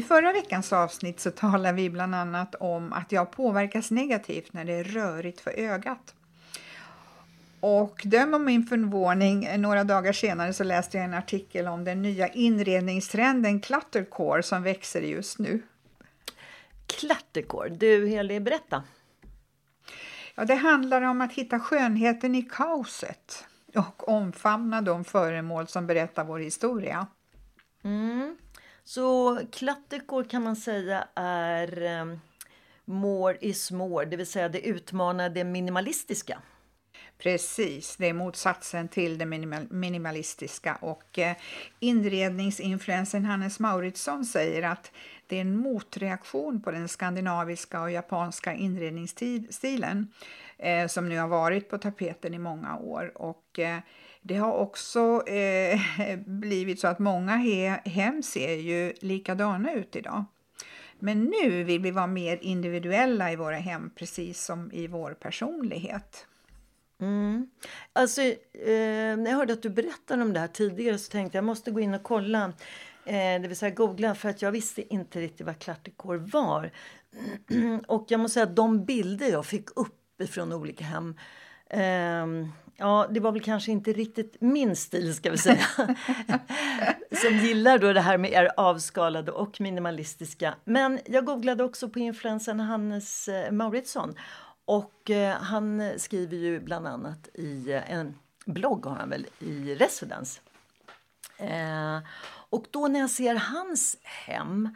I förra veckans avsnitt så talade vi bland annat om att jag påverkas negativt när det är rörigt för ögat. Och döm om min förvåning, några dagar senare så läste jag en artikel om den nya inredningstrenden cluttercore som växer just nu. Cluttercore, du Heli, berätta. Ja, det handlar om att hitta skönheten i kaoset och omfamna de föremål som berättar vår historia. Mm. Så cluttercore kan man säga är um, more is more, det vill säga det utmanar det minimalistiska. Precis, det är motsatsen till det minimal minimalistiska och eh, inredningsinfluensen Hannes Mauritsson säger att det är en motreaktion på den skandinaviska och japanska inredningsstilen eh, som nu har varit på tapeten i många år. Och, eh, det har också eh, blivit så att många he hem ser ju likadana ut idag. Men nu vill vi vara mer individuella i våra hem, precis som i vår personlighet. Mm. Alltså, eh, när jag hörde att du berättade om det här tidigare så tänkte jag måste gå in och kolla, eh, det vill säga googla, för att jag visste inte riktigt vad klartekor var. och jag måste säga att de bilder jag fick upp ifrån olika hem eh, Ja, det var väl kanske inte riktigt min stil ska vi säga. Som gillar då det här med er avskalade och minimalistiska. Men jag googlade också på influensen Hannes eh, Mauritsson. Och eh, han skriver ju bland annat i eh, en blogg har han väl i Residence. Eh, och då när jag ser hans hem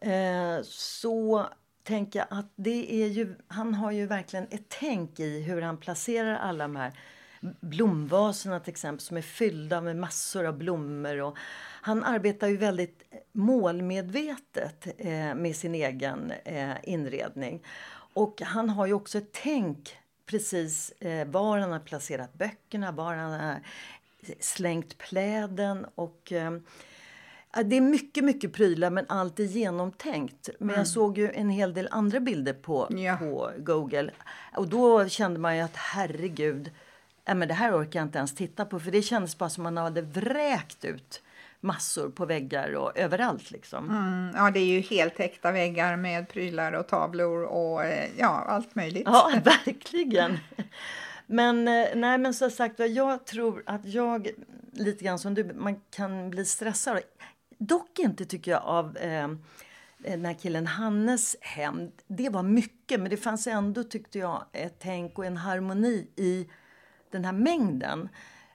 eh, så tänker jag att det är ju, han har ju verkligen ett tänk i hur han placerar alla de här blomvaserna till exempel som är fyllda med massor av blommor. Och han arbetar ju väldigt målmedvetet eh, med sin egen eh, inredning. Och han har ju också ett tänk precis eh, var han har placerat böckerna, var han har slängt pläden och eh, det är mycket, mycket prylar men allt är genomtänkt. Men mm. jag såg ju en hel del andra bilder på, ja. på Google och då kände man ju att herregud, äh, men det här orkar jag inte ens titta på för det kändes bara som man hade vräkt ut massor på väggar och överallt. Liksom. Mm, ja, det är ju helt äkta väggar med prylar och tavlor och eh, ja, allt möjligt. Ja, verkligen. Men eh, nej, men som sagt jag tror att jag lite grann som du, man kan bli stressad. Dock inte tycker jag av eh, den här killen Hannes hem. Det var mycket, men det fanns ändå tyckte jag ett tänk och en harmoni i den här mängden.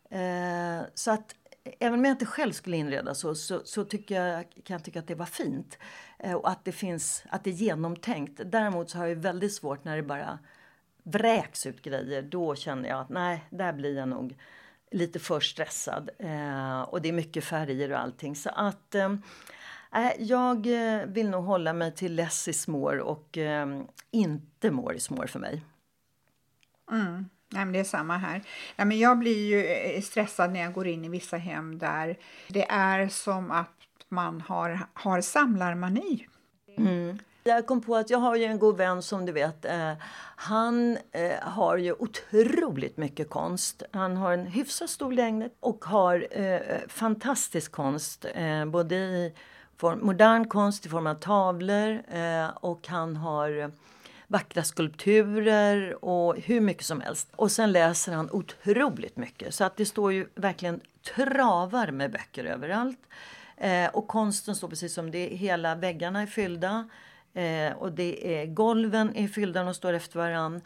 Eh, så att även om jag inte själv skulle inreda så, så, så tycker jag, kan jag tycka att det var fint. Eh, och att det, finns, att det är genomtänkt. Däremot så har jag väldigt svårt när det bara vräks ut grejer. Då känner jag att nej, där blir jag nog lite för stressad. Eh, och det är mycket färger och allting. Så att eh, jag eh, vill nog hålla mig till less is more och eh, inte more is more för mig. Mm. Nej, men det är samma här. Ja, men jag blir ju eh, stressad när jag går in i vissa hem där det är som att man har, har samlarmani. Mm. Jag kom på att jag har ju en god vän som du vet. Eh, han eh, har ju otroligt mycket konst. Han har en hyfsat stor lägenhet och har eh, fantastisk konst. Eh, både i form, modern konst i form av tavlor eh, och han har vackra skulpturer och hur mycket som helst. Och sen läser han otroligt mycket. Så att det står ju verkligen travar med böcker överallt. Eh, och konsten står precis som det, hela väggarna är fyllda. Eh, och det är golven är fyllda, de står efter varann.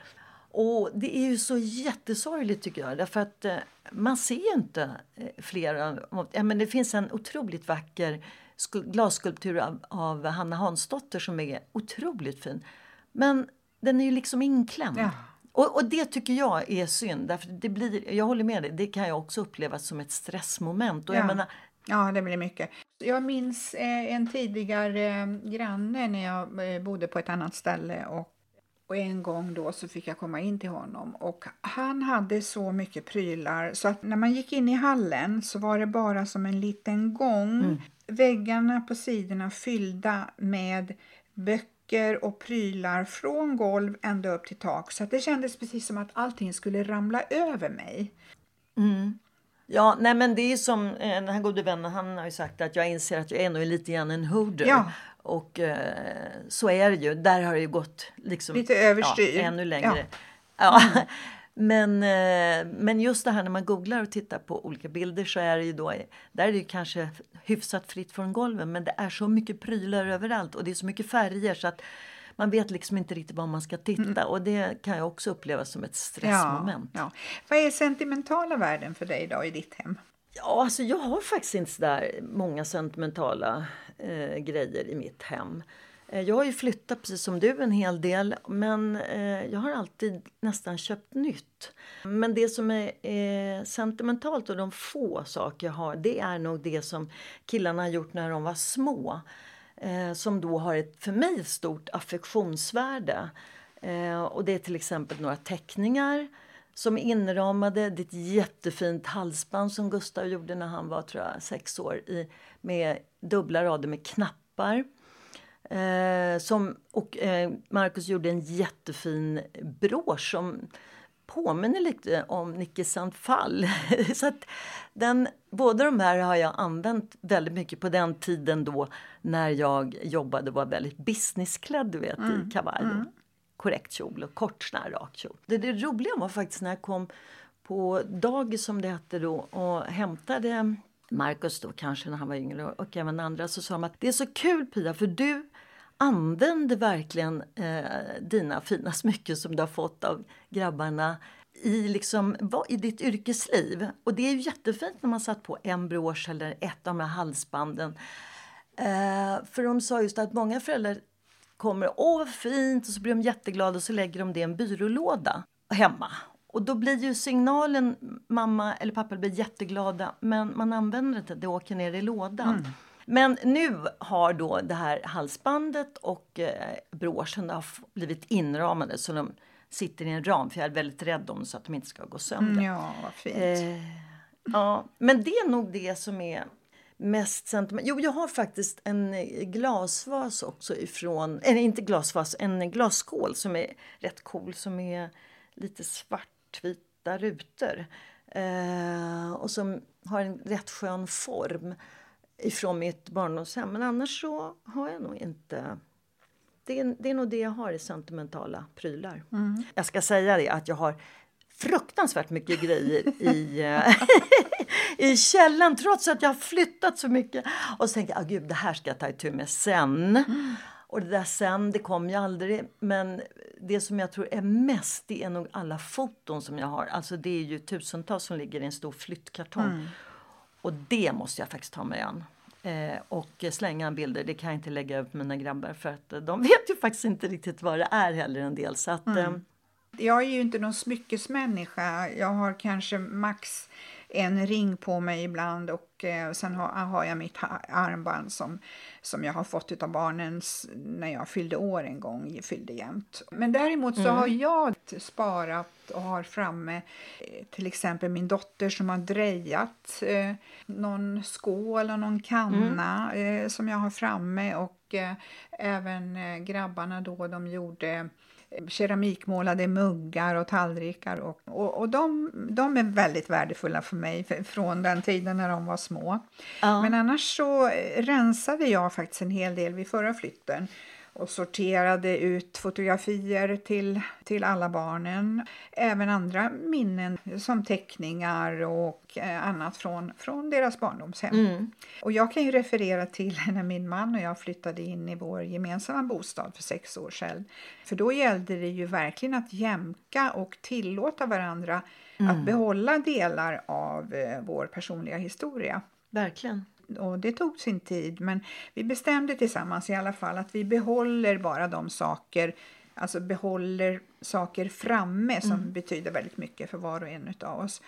Och det är ju så jättesorgligt tycker jag. Därför att eh, man ser inte eh, flera. Ja, men det finns en otroligt vacker glasskulptur av, av Hanna Hansdotter som är otroligt fin. Men den är ju liksom inklämd. Ja. Och, och, det tycker jag är synd. Därför det blir, jag håller med dig, det kan jag också uppleva som ett stressmoment. Och ja. jag menar, Ja, det blir mycket. Jag minns eh, en tidigare eh, granne när jag eh, bodde på ett annat ställe och, och en gång då så fick jag komma in till honom och han hade så mycket prylar så att när man gick in i hallen så var det bara som en liten gång. Mm. Väggarna på sidorna fyllda med böcker och prylar från golv ända upp till tak så det kändes precis som att allting skulle ramla över mig. Mm. Ja, nej men det är som eh, den här gode vännen, han har ju sagt att jag inser att jag är nog lite grann en hoarder. Ja. Och eh, så är det ju. Där har det ju gått liksom, lite överstyr. Ja, ännu längre. Ja. ja. Men, eh, men just det här när man googlar och tittar på olika bilder så är det ju då, där är det kanske hyfsat fritt från golven men det är så mycket prylar överallt och det är så mycket färger så att man vet liksom inte riktigt var man ska titta mm. och det kan jag också uppleva som ett stressmoment. Ja, ja. Vad är sentimentala värden för dig då i ditt hem? Ja, alltså jag har faktiskt inte så där många sentimentala eh, grejer i mitt hem. Eh, jag har ju flyttat precis som du en hel del men eh, jag har alltid nästan köpt nytt. Men det som är eh, sentimentalt och de få saker jag har det är nog det som killarna har gjort när de var små som då har ett för mig stort affektionsvärde. Och det är till exempel några teckningar som är inramade. Det är ett jättefint halsband som Gustav gjorde när han var tror jag, sex år i, med dubbla rader med knappar. Eh, som, och eh, Marcus gjorde en jättefin brosch som påminner lite om Nicke Fall. så att den, båda de här har jag använt väldigt mycket på den tiden då när jag jobbade och var väldigt businessklädd du vet, mm. i kavaj mm. korrekt kjol och kort sån rak kjol. Det, det roliga var faktiskt när jag kom på dagis som det hette då och hämtade Marcus då kanske när han var yngre och även andra så sa de att det är så kul Pia för du använder verkligen eh, dina fina smycken som du har fått av grabbarna i, liksom, i ditt yrkesliv. Och det är ju jättefint när man satt på en brosch eller ett av de här halsbanden. Eh, för de sa just att många föräldrar kommer, åh vad fint, och så blir de jätteglada och så lägger de det i en byrålåda hemma. Och då blir ju signalen, mamma eller pappa blir jätteglada, men man använder det inte, det åker ner i lådan. Mm. Men nu har då det här halsbandet och eh, broschen har blivit inramade så de sitter i en ram för jag är väldigt rädd om så att de inte ska gå sönder. Mm, ja, vad fint. Eh, ja, men det är nog det som är mest sentiment. Jo, jag har faktiskt en glasvas också ifrån, eller inte glasvas, en glasskål som är rätt cool som är lite svartvita rutor. Eh, och som har en rätt skön form ifrån mitt barndomshem. Men annars så har jag nog inte... Det är, det är nog det jag har i sentimentala prylar. Mm. Jag ska säga det att jag har fruktansvärt mycket grejer i, eh, i källan trots att jag har flyttat så mycket. Och så tänker jag, ah, gud det här ska jag ta itu med sen. Mm. Och det där sen, det kom ju aldrig. Men det som jag tror är mest, det är nog alla foton som jag har. Alltså det är ju tusentals som ligger i en stor flyttkartong. Mm. Och det måste jag faktiskt ta mig an. Eh, och slänga bilder, det kan jag inte lägga upp mina grabbar för att eh, de vet ju faktiskt inte riktigt vad det är heller en del. Så att, mm. eh, jag är ju inte någon smyckesmänniska. Jag har kanske max en ring på mig ibland och eh, sen har, har jag mitt armband som, som jag har fått av barnen när jag fyllde år en gång, fyllde jämt. Men däremot så mm. har jag sparat och har framme eh, till exempel min dotter som har drejat eh, någon skål och någon kanna mm. eh, som jag har framme och eh, även eh, grabbarna då de gjorde keramikmålade muggar och tallrikar. Och, och, och de, de, är väldigt värdefulla för mig från den tiden när de var små. Ja. Men annars så rensade jag faktiskt en hel del vid förra flytten och sorterade ut fotografier till, till alla barnen. Även andra minnen som teckningar och eh, annat från, från deras barndomshem. Mm. Och jag kan ju referera till när min man och jag flyttade in i vår gemensamma bostad för sex år sedan. För då gällde det ju verkligen att jämka och tillåta varandra mm. att behålla delar av eh, vår personliga historia. Verkligen och det tog sin tid men vi bestämde tillsammans i alla fall att vi behåller bara de saker, alltså behåller saker framme som mm. betyder väldigt mycket för var och en av oss.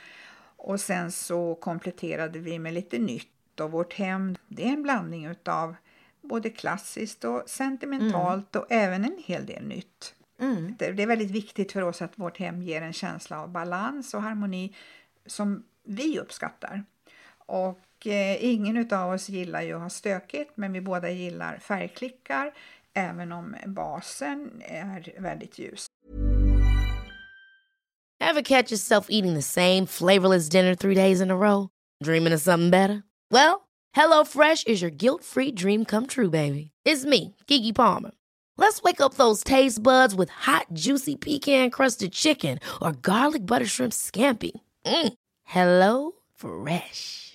Och sen så kompletterade vi med lite nytt och vårt hem det är en blandning utav både klassiskt och sentimentalt mm. och även en hel del nytt. Mm. Det är väldigt viktigt för oss att vårt hem ger en känsla av balans och harmoni som vi uppskattar. Och eh, ingen av oss gillar ju att ha stökigt, men vi båda gillar färgklickar, även om basen är väldigt ljus. Have catch yourself eating the same flavorless dinner three days in a row? Dreaming of something better? Well, hello fresh is your guilt free dream come true baby. It's me, Gigi Palmer. Let's wake up those taste buds with hot, juicy pecan crusted chicken or garlic butter shrimp scampi. Mm. Hello Fresh.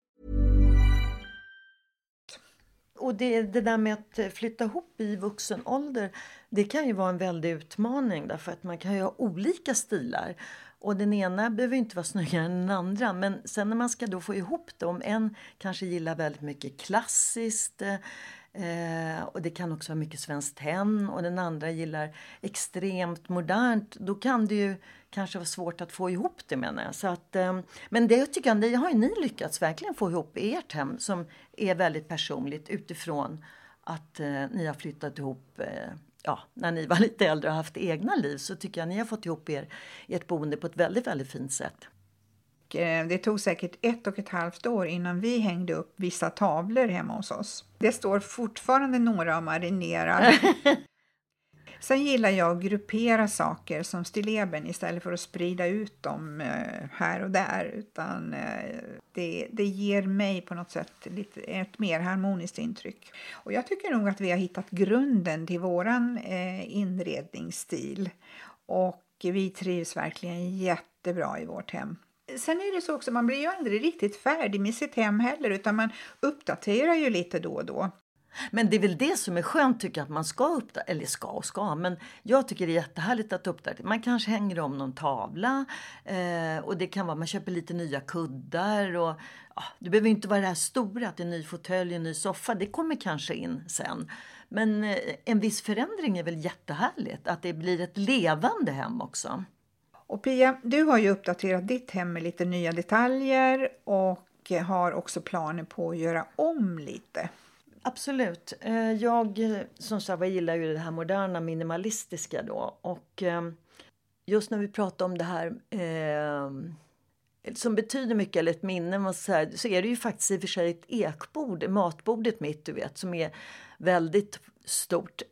Och det, det där med att eh, flytta ihop i vuxen ålder, det kan ju vara en väldig utmaning därför att man kan ju ha olika stilar. Och den ena behöver inte vara snyggare än den andra. Men sen när man ska då få ihop det, om en kanske gillar väldigt mycket klassiskt eh, eh, och det kan också vara mycket svenskt tenn och den andra gillar extremt modernt, då kan det ju kanske vara svårt att få ihop det menar jag. Så att, eh, men det tycker jag, det har ju ni lyckats verkligen få ihop ert hem som är väldigt personligt utifrån att eh, ni har flyttat ihop eh, ja, när ni var lite äldre och haft egna liv så tycker jag ni har fått ihop er, ert boende på ett väldigt, väldigt fint sätt. Det tog säkert ett och ett halvt år innan vi hängde upp vissa tavlor hemma hos oss. Det står fortfarande några och marinerar. Sen gillar jag att gruppera saker som stilleben istället för att sprida ut dem eh, här och där. Utan eh, det, det ger mig på något sätt lite, ett mer harmoniskt intryck. Och jag tycker nog att vi har hittat grunden till våran eh, inredningsstil. Och vi trivs verkligen jättebra i vårt hem. Sen är det så också, man blir ju aldrig riktigt färdig med sitt hem heller utan man uppdaterar ju lite då och då. Men det är väl det som är skönt tycker jag, att man ska uppdatera, eller ska och ska, men jag tycker det är jättehärligt att uppdatera. Man kanske hänger om någon tavla eh, och det kan vara man köper lite nya kuddar och ja, det behöver inte vara det här stora att det är en ny fåtölj, en ny soffa, det kommer kanske in sen. Men eh, en viss förändring är väl jättehärligt, att det blir ett levande hem också. Och Pia, du har ju uppdaterat ditt hem med lite nya detaljer och har också planer på att göra om lite. Absolut. Eh, jag som sagt gillar ju det här moderna minimalistiska då. Och ehm, just när vi pratar om det här eh, som betyder mycket, eller ett minne, så, här, så är det ju faktiskt i och för sig ett ekbord, matbordet mitt, du vet, som är väldigt stort.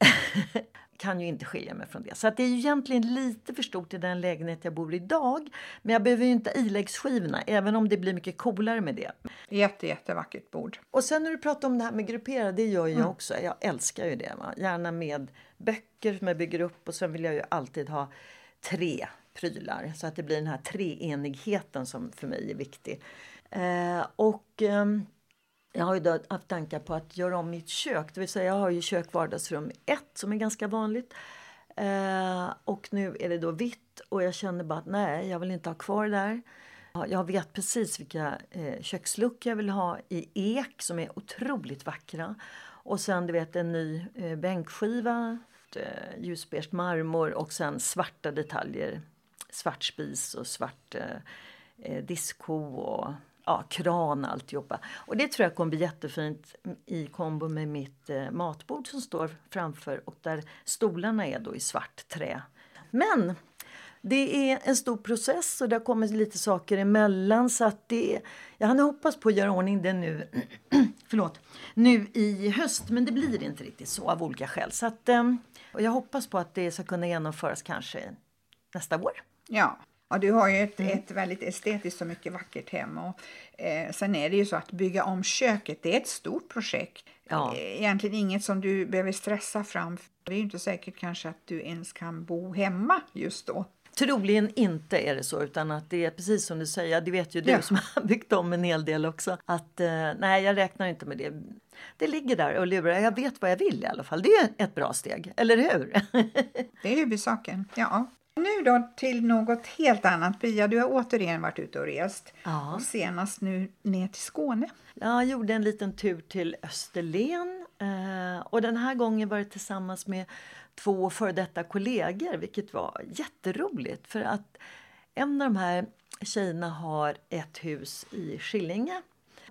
kan ju inte skilja mig från det. Så att det är ju egentligen lite för stort i den lägenhet jag bor i idag. Men jag behöver ju inte iläggsskivorna, även om det blir mycket coolare med det. Jätte, jättevackert bord. Och sen när du pratar om det här med gruppera, det gör jag mm. också. Jag älskar ju det. Va? Gärna med böcker som jag bygger upp och sen vill jag ju alltid ha tre prylar så att det blir den här treenigheten som för mig är viktig. Eh, och eh, jag har ju haft tankar på att göra om mitt kök. Det vill säga jag har ju kök vardagsrum 1 som är ganska vanligt. Eh, och nu är det då vitt och jag känner bara att nej, jag vill inte ha kvar det där. Jag vet precis vilka eh, köksluckor jag vill ha i ek som är otroligt vackra. Och sen du vet en ny eh, bänkskiva, eh, ljusbeige marmor och sen svarta detaljer. Svart spis och svart eh, eh diskho och ja, kran alltihopa. Och det tror jag kommer bli jättefint i kombo med mitt eh, matbord som står framför och där stolarna är då i svart trä. Men det är en stor process och det har kommit lite saker emellan så att det jag hade hoppats på att göra ordning det nu, förlåt, nu i höst men det blir inte riktigt så av olika skäl. Så att, eh, och jag hoppas på att det ska kunna genomföras kanske nästa år. Ja, Ja, du har ju ett, mm. ett väldigt estetiskt och mycket vackert hem. Och, eh, sen är det ju så att bygga om köket, det är ett stort projekt. Ja. Eh, egentligen inget som du behöver stressa fram. Det är ju inte säkert kanske att du ens kan bo hemma just då. Troligen inte är det så, utan att det är precis som du säger, det vet ju du ja. som har byggt om en hel del också, att eh, nej, jag räknar inte med det. Det ligger där och lurar, jag vet vad jag vill i alla fall. Det är ett bra steg, eller hur? det är huvudsaken, ja. Nu då till något helt annat. Pia, du har återigen varit ute och rest. Ja. Och senast nu ner till Skåne. Jag gjorde en liten tur till Österlen. Eh, och den här gången var det tillsammans med två före detta kollegor, vilket var jätteroligt. För att en av de här tjejerna har ett hus i Skillinge.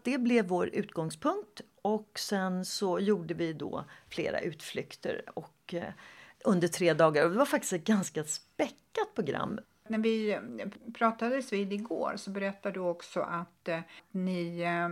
Det blev vår utgångspunkt och sen så gjorde vi då flera utflykter och eh, under tre dagar. Och det var faktiskt ett ganska späckat program. När vi eh, pratades vid igår så berättade du också att eh, ni eh,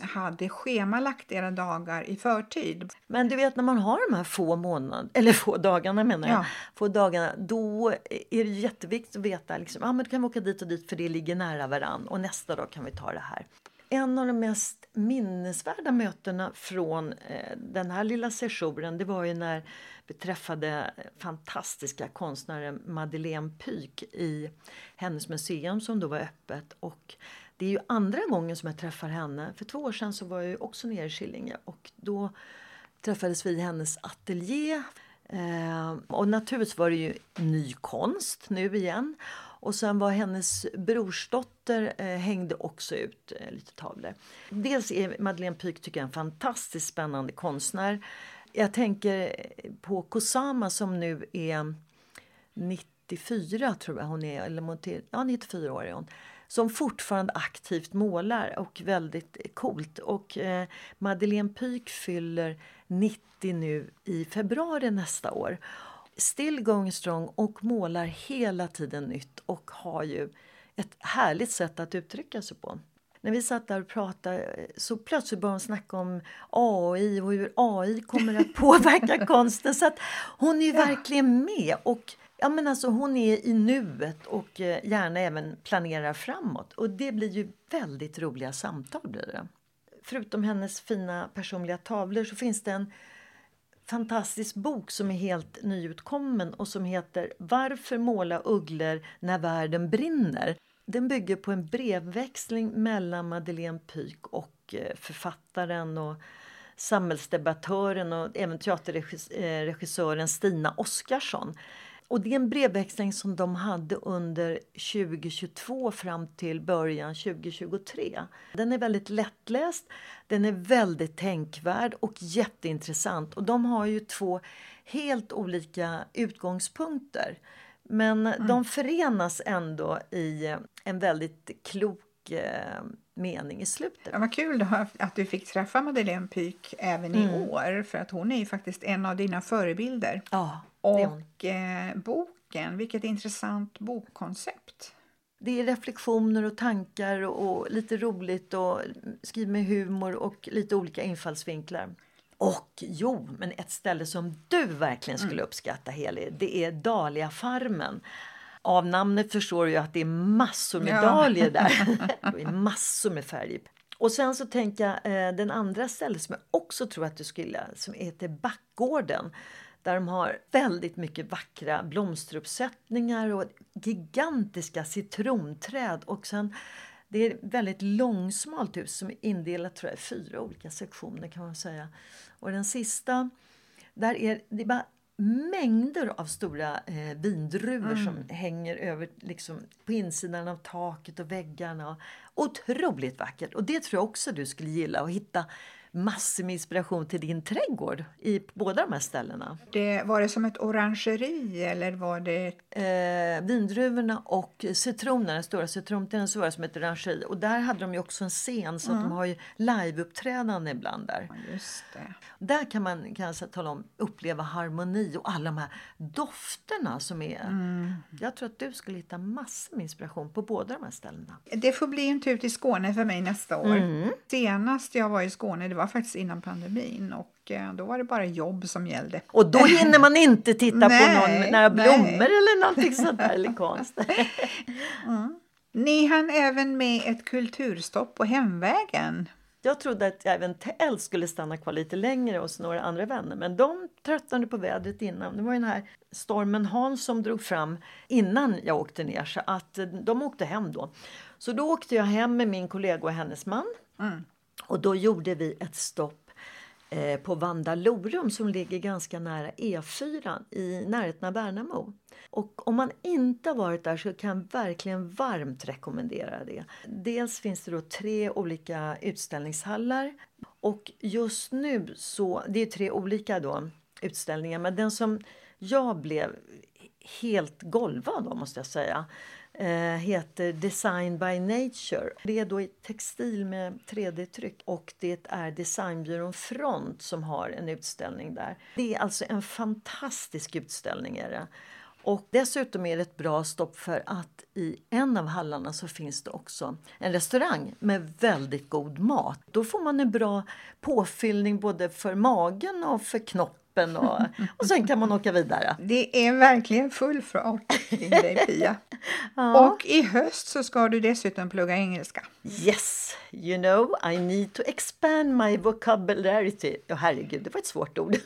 hade schemalagt era dagar i förtid. Men du vet när man har de här få månaderna, eller få dagarna menar jag, ja. få dagarna, då är det jätteviktigt att veta liksom, ah, men då kan vi åka dit och dit för det ligger nära varann och nästa dag kan vi ta det här. En av de mest minnesvärda mötena från eh, den här lilla sessionen det var ju när vi träffade fantastiska konstnären Madeleine Pyk i hennes museum som då var öppet. Och det är ju andra gången som jag träffar henne. För två år sedan så var jag också nere i Skillinge och då träffades vi i hennes ateljé. Eh, och naturligtvis var det ju ny konst nu igen. Och sen var hennes brorsdotter eh, hängde också ut eh, lite tavlor. Dels är Madeleine Pyk tycker jag en fantastiskt spännande konstnär. Jag tänker eh, på Kosama som nu är 94 tror jag hon är, eller ja 94 år är hon som fortfarande aktivt målar och väldigt eh, coolt. Och eh, Madeleine Pyk fyller 90 nu i februari nästa år. Still going strong och målar hela tiden nytt och har ju ett härligt sätt att uttrycka sig på. När vi satt där och pratade så plötsligt började hon snacka om AI och hur AI kommer att påverka konsten. Så att hon är ju verkligen med. Och ja, men alltså, hon är i nuet och eh, gärna även planerar framåt. Och det blir ju väldigt roliga samtal. Blir det. Förutom hennes fina personliga tavlor så finns det en fantastisk bok som är helt nyutkommen och som heter Varför måla ugglor när världen brinner? Den bygger på en brevväxling mellan Madeleine Pyk och eh, författaren och samhällsdebattören och även teaterregissören Stina Oskarsson. Och det är en brevväxling som de hade under 2022 fram till början 2023. Den är väldigt lättläst, den är väldigt tänkvärd och jätteintressant. Och de har ju två helt olika utgångspunkter. Men mm. de förenas ändå i en väldigt klok eh, mening i slutet. Ja, vad kul att du fick träffa Madeleine Pyk även mm. i år för att hon är ju faktiskt en av dina förebilder. Ja, och eh, boken, vilket intressant bokkoncept. Det är reflektioner och tankar och, lite roligt och skriv med humor och lite olika infallsvinklar. Och jo, men ett ställe som du verkligen skulle uppskatta Heli, det är Dahlia-farmen. Av namnet förstår du ju att det är massor med Ja. dahlior där. det är massor med färger. Och sen så tänker jag eh, den andra stället som jag också tror att du skulle som heter Backgården. Där de har väldigt mycket vackra blomsteruppsättningar och gigantiska citronträd. Och sen, det är ett väldigt långsmalt hus som är indelat tror jag, i fyra olika sektioner kan man säga. Och den sista, där är det är bara mängder av stora eh, vindruvor som hänger över liksom, på insidan av taket och väggarna. Otroligt vackert! Och det tror jag också du skulle gilla att hitta massor med inspiration till din trädgård i båda de här ställena. Det, var det som ett orangeri eller var det... Eh, vindruvorna och citronerna, den stora citronträden, så var det som ett orangeri. Och där hade de ju också en scen så att de har ju liveuppträdande ibland där. Där kan man kan jag tala om uppleva harmoni och alla de här dofterna som är. Jag tror att du skulle hitta massor med inspiration på båda de här ställena. Det får bli en tur till Skåne för mig nästa år. Senast jag var i Skåne, det var faktiskt innan pandemin och eh, då var det bara jobb som gällde. Och då hinner man inte titta på Nej, någon, några nej. blommor eller någonting sånt där eller konst. Ni hann även med ett kulturstopp på hemvägen. Jag trodde att även Tell skulle stanna kvar lite längre hos några andra vänner men de tröttnade på vädret innan. Det var ju den här stormen Hans som drog fram innan jag åkte ner så att eh, de åkte hem då. Så då åkte jag hem med min kollega och hennes man och då gjorde vi ett stopp eh, på Vandalorum som ligger ganska nära E4 i närheten av Värnamo. Och om man inte har varit där så kan jag verkligen varmt rekommendera det. Dels finns det då tre olika utställningshallar och just nu så, det är tre olika då utställningar men den som jag blev helt golvad av måste jag säga Eh, heter Design by Nature. Det är då i textil med 3D-tryck och det är designbyrån Front som har en utställning där. Det är alltså en fantastisk utställning. Är det. Och dessutom är det ett bra stopp för att i en av hallarna så finns det också en restaurang med väldigt god mat. Då får man en bra påfyllning både för magen och för knoppen och, och sen kan man åka vidare. Det är verkligen full fart kring dig Pia. Och i höst så ska du dessutom plugga engelska. Yes, you know, I need to expand my vocabulary. Oh, herregud, det var ett svårt ord.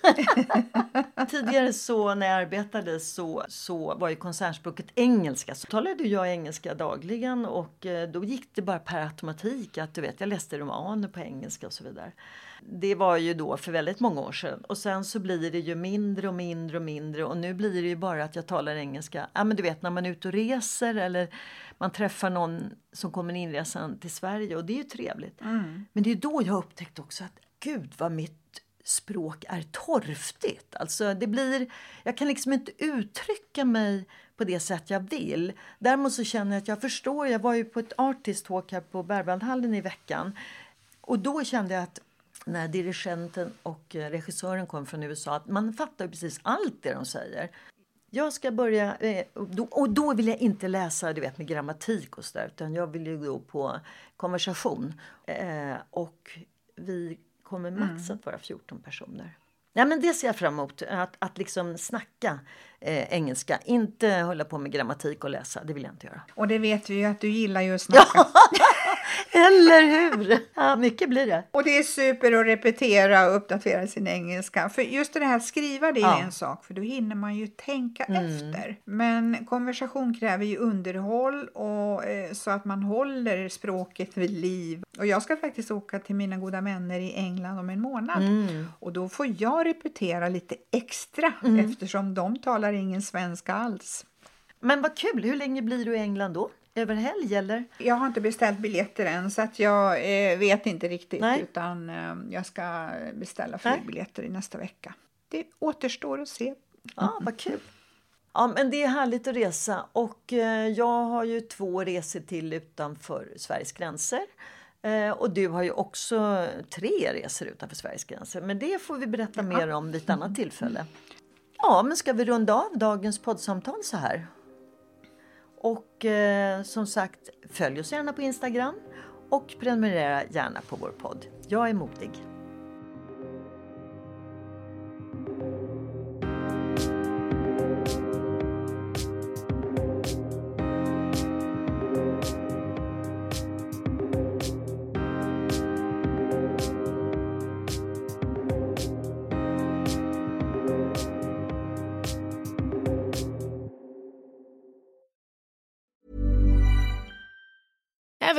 Tidigare så när jag arbetade så, så var ju koncernspråket engelska. Så talade jag engelska dagligen och eh, då gick det bara per automatik att du vet, jag läste romaner på engelska och så vidare. Det var ju då för väldigt många år sedan. Och sen så blir det ju mindre och mindre och mindre och nu blir det ju bara att jag talar engelska. Ja men du vet när man är ute och reser eller man träffar någon som kommer inresan till Sverige och det är ju trevligt. Men det är då jag har upptäckt också att gud vad mitt språk är torftigt. Alltså det blir, jag kan liksom inte uttrycka mig på det sätt jag vill. Däremot så känner jag att jag förstår. Jag var ju på ett artist här på Berwaldhallen i veckan. Och då kände jag att när dirigenten och eh, regissören kom från USA att man fattar precis allt det de säger. Jag ska börja, eh, och då, och då vill jag inte läsa du vet, med grammatik och sådär utan jag vill ju gå på konversation. Eh, och vi kommer max att vara 14 personer. Ja, men det ser jag fram emot, att, att liksom snacka eh, engelska. Inte hålla på med grammatik och läsa, det vill jag inte göra. Och det vet vi ju att du gillar ju att snacka. Eller hur! Ja, mycket blir det. Och det är super att repetera och uppdatera sin engelska. För just det här att skriva det är Ja. en sak, för då hinner man ju tänka efter. Men konversation kräver ju underhåll och, eh, så att man håller språket vid liv. Och jag ska faktiskt åka till mina goda vänner i England om en månad. Och då får jag repetera lite extra eftersom de talar ingen svenska alls. Men vad kul! Hur länge blir du i England då? Över helg eller? Jag har inte beställt biljetter än så att jag eh, vet inte riktigt Nej. utan eh, jag ska beställa flygbiljetter i nästa vecka. Det återstår att se. Ja, vad kul! Ja, men det är härligt att resa och eh, jag har ju två resor till utanför Sveriges gränser. Eh, och du har ju också tre resor utanför Sveriges gränser. Men det får vi berätta mer om vid ett annat tillfälle. Ja, men ska vi runda av dagens poddsamtal så här? Och eh, som sagt, följ oss gärna på Instagram och prenumerera gärna på vår podd. Jag är modig.